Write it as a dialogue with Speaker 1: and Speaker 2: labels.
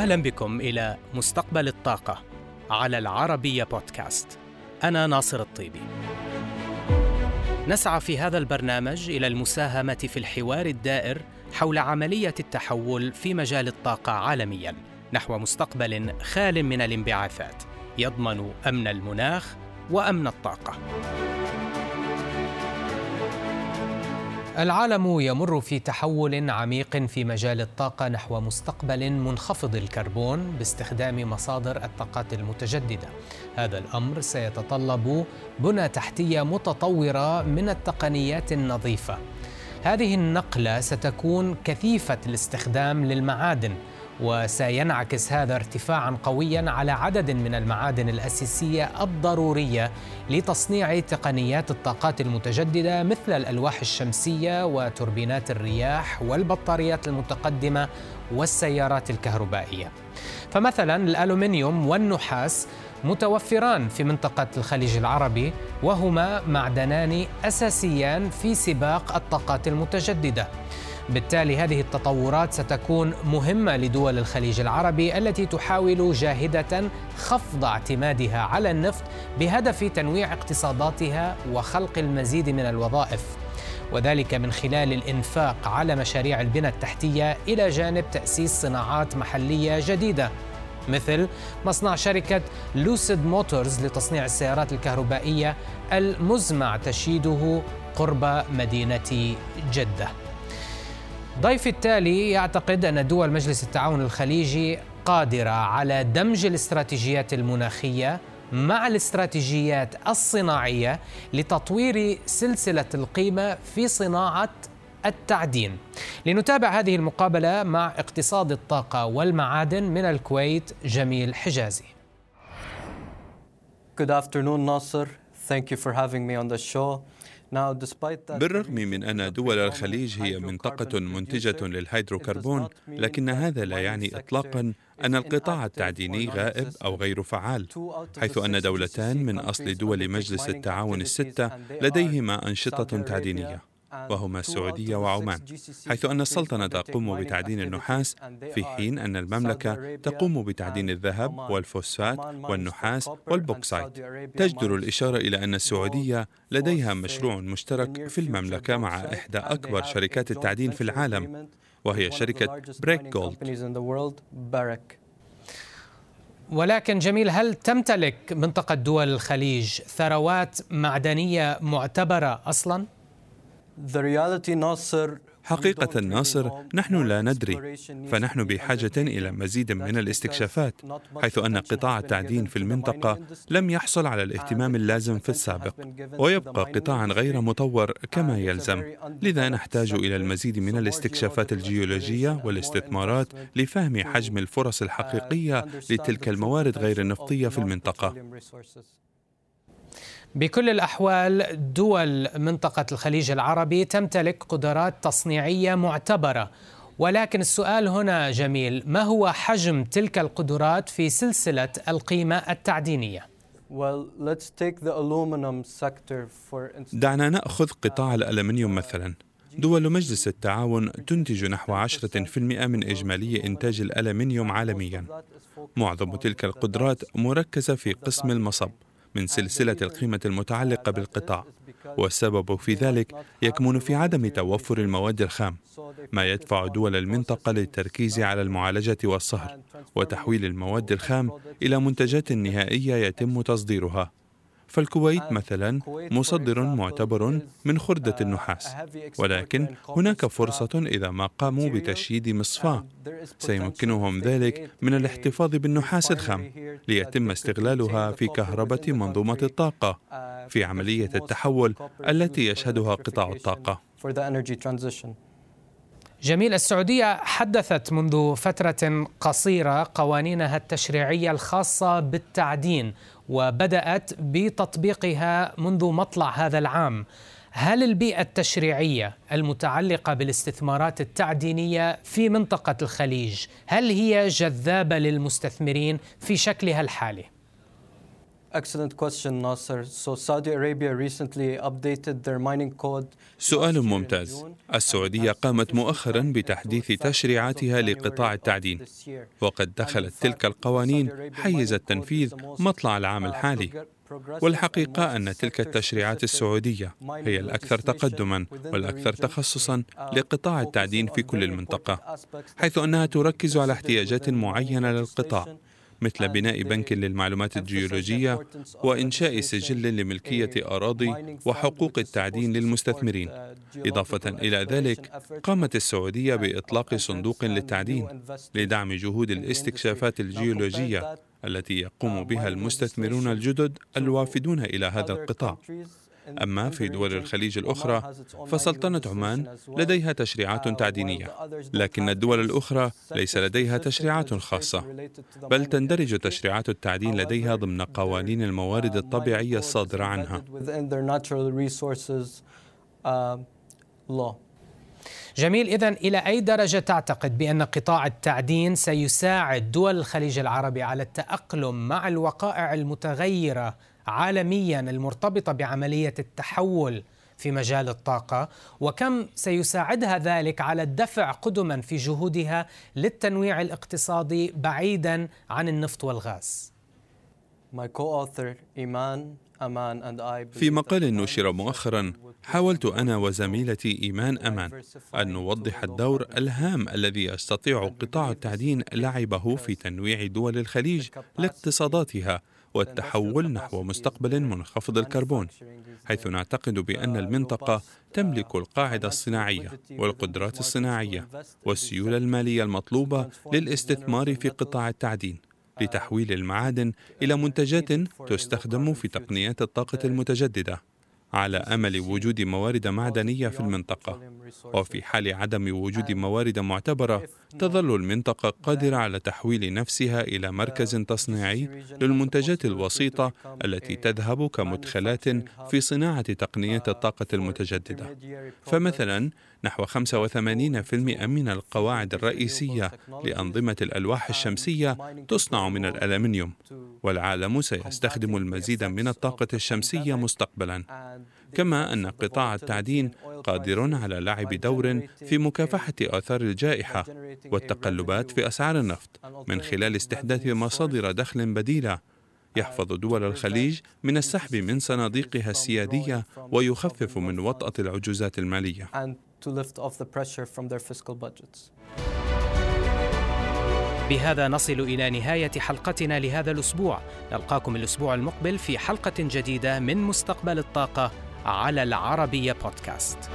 Speaker 1: أهلا بكم إلى مستقبل الطاقة على العربية بودكاست. أنا ناصر الطيبي. نسعى في هذا البرنامج إلى المساهمة في الحوار الدائر حول عملية التحول في مجال الطاقة عالميا نحو مستقبل خال من الانبعاثات يضمن أمن المناخ وأمن الطاقة. العالم يمر في تحول عميق في مجال الطاقة نحو مستقبل منخفض الكربون باستخدام مصادر الطاقات المتجددة. هذا الأمر سيتطلب بنى تحتية متطورة من التقنيات النظيفة. هذه النقلة ستكون كثيفة الاستخدام للمعادن وسينعكس هذا ارتفاعا قويا على عدد من المعادن الأساسية الضرورية لتصنيع تقنيات الطاقات المتجددة مثل الألواح الشمسية وتوربينات الرياح والبطاريات المتقدمة والسيارات الكهربائية. فمثلا الألومنيوم والنحاس متوفران في منطقة الخليج العربي وهما معدنان أساسيان في سباق الطاقات المتجددة. بالتالي هذه التطورات ستكون مهمة لدول الخليج العربي التي تحاول جاهدة خفض اعتمادها على النفط بهدف تنويع اقتصاداتها وخلق المزيد من الوظائف. وذلك من خلال الإنفاق على مشاريع البنى التحتية إلى جانب تأسيس صناعات محلية جديدة مثل مصنع شركة لوسيد موتورز لتصنيع السيارات الكهربائية المزمع تشييده قرب مدينة جدة. ضيفي التالي يعتقد أن دول مجلس التعاون الخليجي قادرة على دمج الاستراتيجيات المناخية مع الاستراتيجيات الصناعية لتطوير سلسلة القيمة في صناعة التعدين. لنتابع هذه المقابلة مع اقتصاد الطاقة والمعادن من الكويت جميل حجازي.
Speaker 2: Good afternoon, Nasser. Thank you for having me on the show.
Speaker 3: بالرغم من أن دول الخليج هي منطقة منتجة للهيدروكربون لكن هذا لا يعني إطلاقا أن القطاع التعديني غائب أو غير فعال حيث أن دولتان من أصل دول مجلس التعاون الستة لديهما أنشطة تعدينية. وهما السعودية وعمان حيث أن السلطنة تقوم بتعدين النحاس في حين أن المملكة تقوم بتعدين الذهب والفوسفات والنحاس والبوكسايت تجدر الإشارة إلى أن السعودية لديها مشروع مشترك في المملكة مع إحدى أكبر شركات التعدين في العالم وهي شركة Barrick Gold
Speaker 1: ولكن جميل هل تمتلك منطقة دول الخليج ثروات معدنية معتبرة أصلاً؟
Speaker 3: حقيقة الناصر نحن لا ندري. فنحن بحاجة إلى مزيد من الاستكشافات حيث أن قطاع التعدين في المنطقة لم يحصل على الاهتمام اللازم في السابق ويبقى قطاعا غير مطور كما يلزم. لذا نحتاج إلى المزيد من الاستكشافات الجيولوجية والاستثمارات لفهم حجم الفرص الحقيقية لتلك الموارد غير النفطية في المنطقة.
Speaker 1: بكل الأحوال دول منطقة الخليج العربي تمتلك قدرات تصنيعية معتبرة. ولكن السؤال هنا جميل ما هو حجم تلك القدرات في سلسلة القيمة التعدينية؟
Speaker 3: دعنا نأخذ قطاع الألمنيوم مثلا. دول مجلس التعاون تنتج نحو 10% من إجمالي إنتاج الألمنيوم عالميا. معظم تلك القدرات مركزة في قسم المصب. من سلسلة القيمة المتعلقة بالقطاع والسبب في ذلك يكمن في عدم توفر المواد الخام ما يدفع دول المنطقة للتركيز على المعالجة والصهر وتحويل المواد الخام إلى منتجات نهائية يتم تصديرها. فالكويت مثلا مصدر معتبر من خردة النحاس. ولكن هناك فرصة إذا ما قاموا بتشييد مصفاة سيمكنهم ذلك من الاحتفاظ بالنحاس الخام ليتم استغلالها في كهربة منظومة الطاقة في عملية التحول التي يشهدها قطاع الطاقة.
Speaker 1: جميل السعودية حدثت منذ فترة قصيرة قوانينها التشريعية الخاصة بالتعدين وبدأت بتطبيقها منذ مطلع هذا العام هل البيئة التشريعية المتعلقة بالاستثمارات التعدينية في منطقة الخليج هل هي جذابة للمستثمرين في شكلها الحالي؟
Speaker 2: Excellent question, Nasser. So Saudi Arabia recently updated their mining code.
Speaker 3: سؤال ممتاز. السعودية قامت مؤخرا بتحديث تشريعاتها لقطاع التعدين، وقد دخلت تلك القوانين حيز التنفيذ مطلع العام الحالي. والحقيقة أن تلك التشريعات السعودية هي الأكثر تقدما والأكثر تخصصا لقطاع التعدين في كل المنطقة، حيث أنها تركز على احتياجات معينة للقطاع مثل بناء بنك للمعلومات الجيولوجية وإنشاء سجل لملكية أراضي وحقوق التعدين للمستثمرين. إضافة إلى ذلك قامت السعودية بإطلاق صندوق للتعدين لدعم جهود الاستكشافات الجيولوجية التي يقوم بها المستثمرون الجدد الوافدون إلى هذا القطاع. أما في دول الخليج الأخرى فسلطنة عمان لديها تشريعات تعدينية لكن الدول الأخرى ليس لديها تشريعات خاصة بل تندرج تشريعات التعدين لديها ضمن قوانين الموارد الطبيعية الصادرة عنها.
Speaker 1: جميل إذا إلى أي درجة تعتقد بأن قطاع التعدين سيساعد دول الخليج العربي على التأقلم مع الوقائع المتغيرة عالميا المرتبطة بعملية التحول في مجال الطاقة وكم سيساعدها ذلك على الدفع قدما في جهودها للتنويع الاقتصادي بعيدا عن النفط والغاز.
Speaker 3: في مقال نشر مؤخرا حاولت أنا وزميلتي إيمان أمان أن نوضح الدور الهام الذي يستطيع قطاع التعدين لعبه في تنويع دول الخليج لاقتصاداتها والتحول نحو مستقبل منخفض الكربون حيث نعتقد بأن المنطقة تملك القاعدة الصناعية والقدرات الصناعية والسيولة المالية المطلوبة للاستثمار في قطاع التعدين لتحويل المعادن إلى منتجات تستخدم في تقنيات الطاقة المتجددة. على أمل وجود موارد معدنية في المنطقة. وفي حال عدم وجود موارد معتبرة تظل المنطقة قادرة على تحويل نفسها إلى مركز تصنيعي للمنتجات الوسيطة التي تذهب كمدخلات في صناعة تقنية الطاقة المتجددة. فمثلا نحو 85% من القواعد الرئيسية لأنظمة الألواح الشمسية تصنع من الألمنيوم، والعالم سيستخدم المزيد من الطاقة الشمسية مستقبلا. كما أن قطاع التعدين قادر على لعب دور في مكافحة آثار الجائحة والتقلبات في أسعار النفط من خلال استحداث مصادر دخل بديلة يحفظ دول الخليج من السحب من صناديقها السيادية ويخفف من وطأة العجوزات المالية.
Speaker 1: بهذا نصل إلى نهاية حلقتنا لهذا الأسبوع. نلقاكم الأسبوع المقبل في حلقة جديدة من مستقبل الطاقة على العربية بودكاست.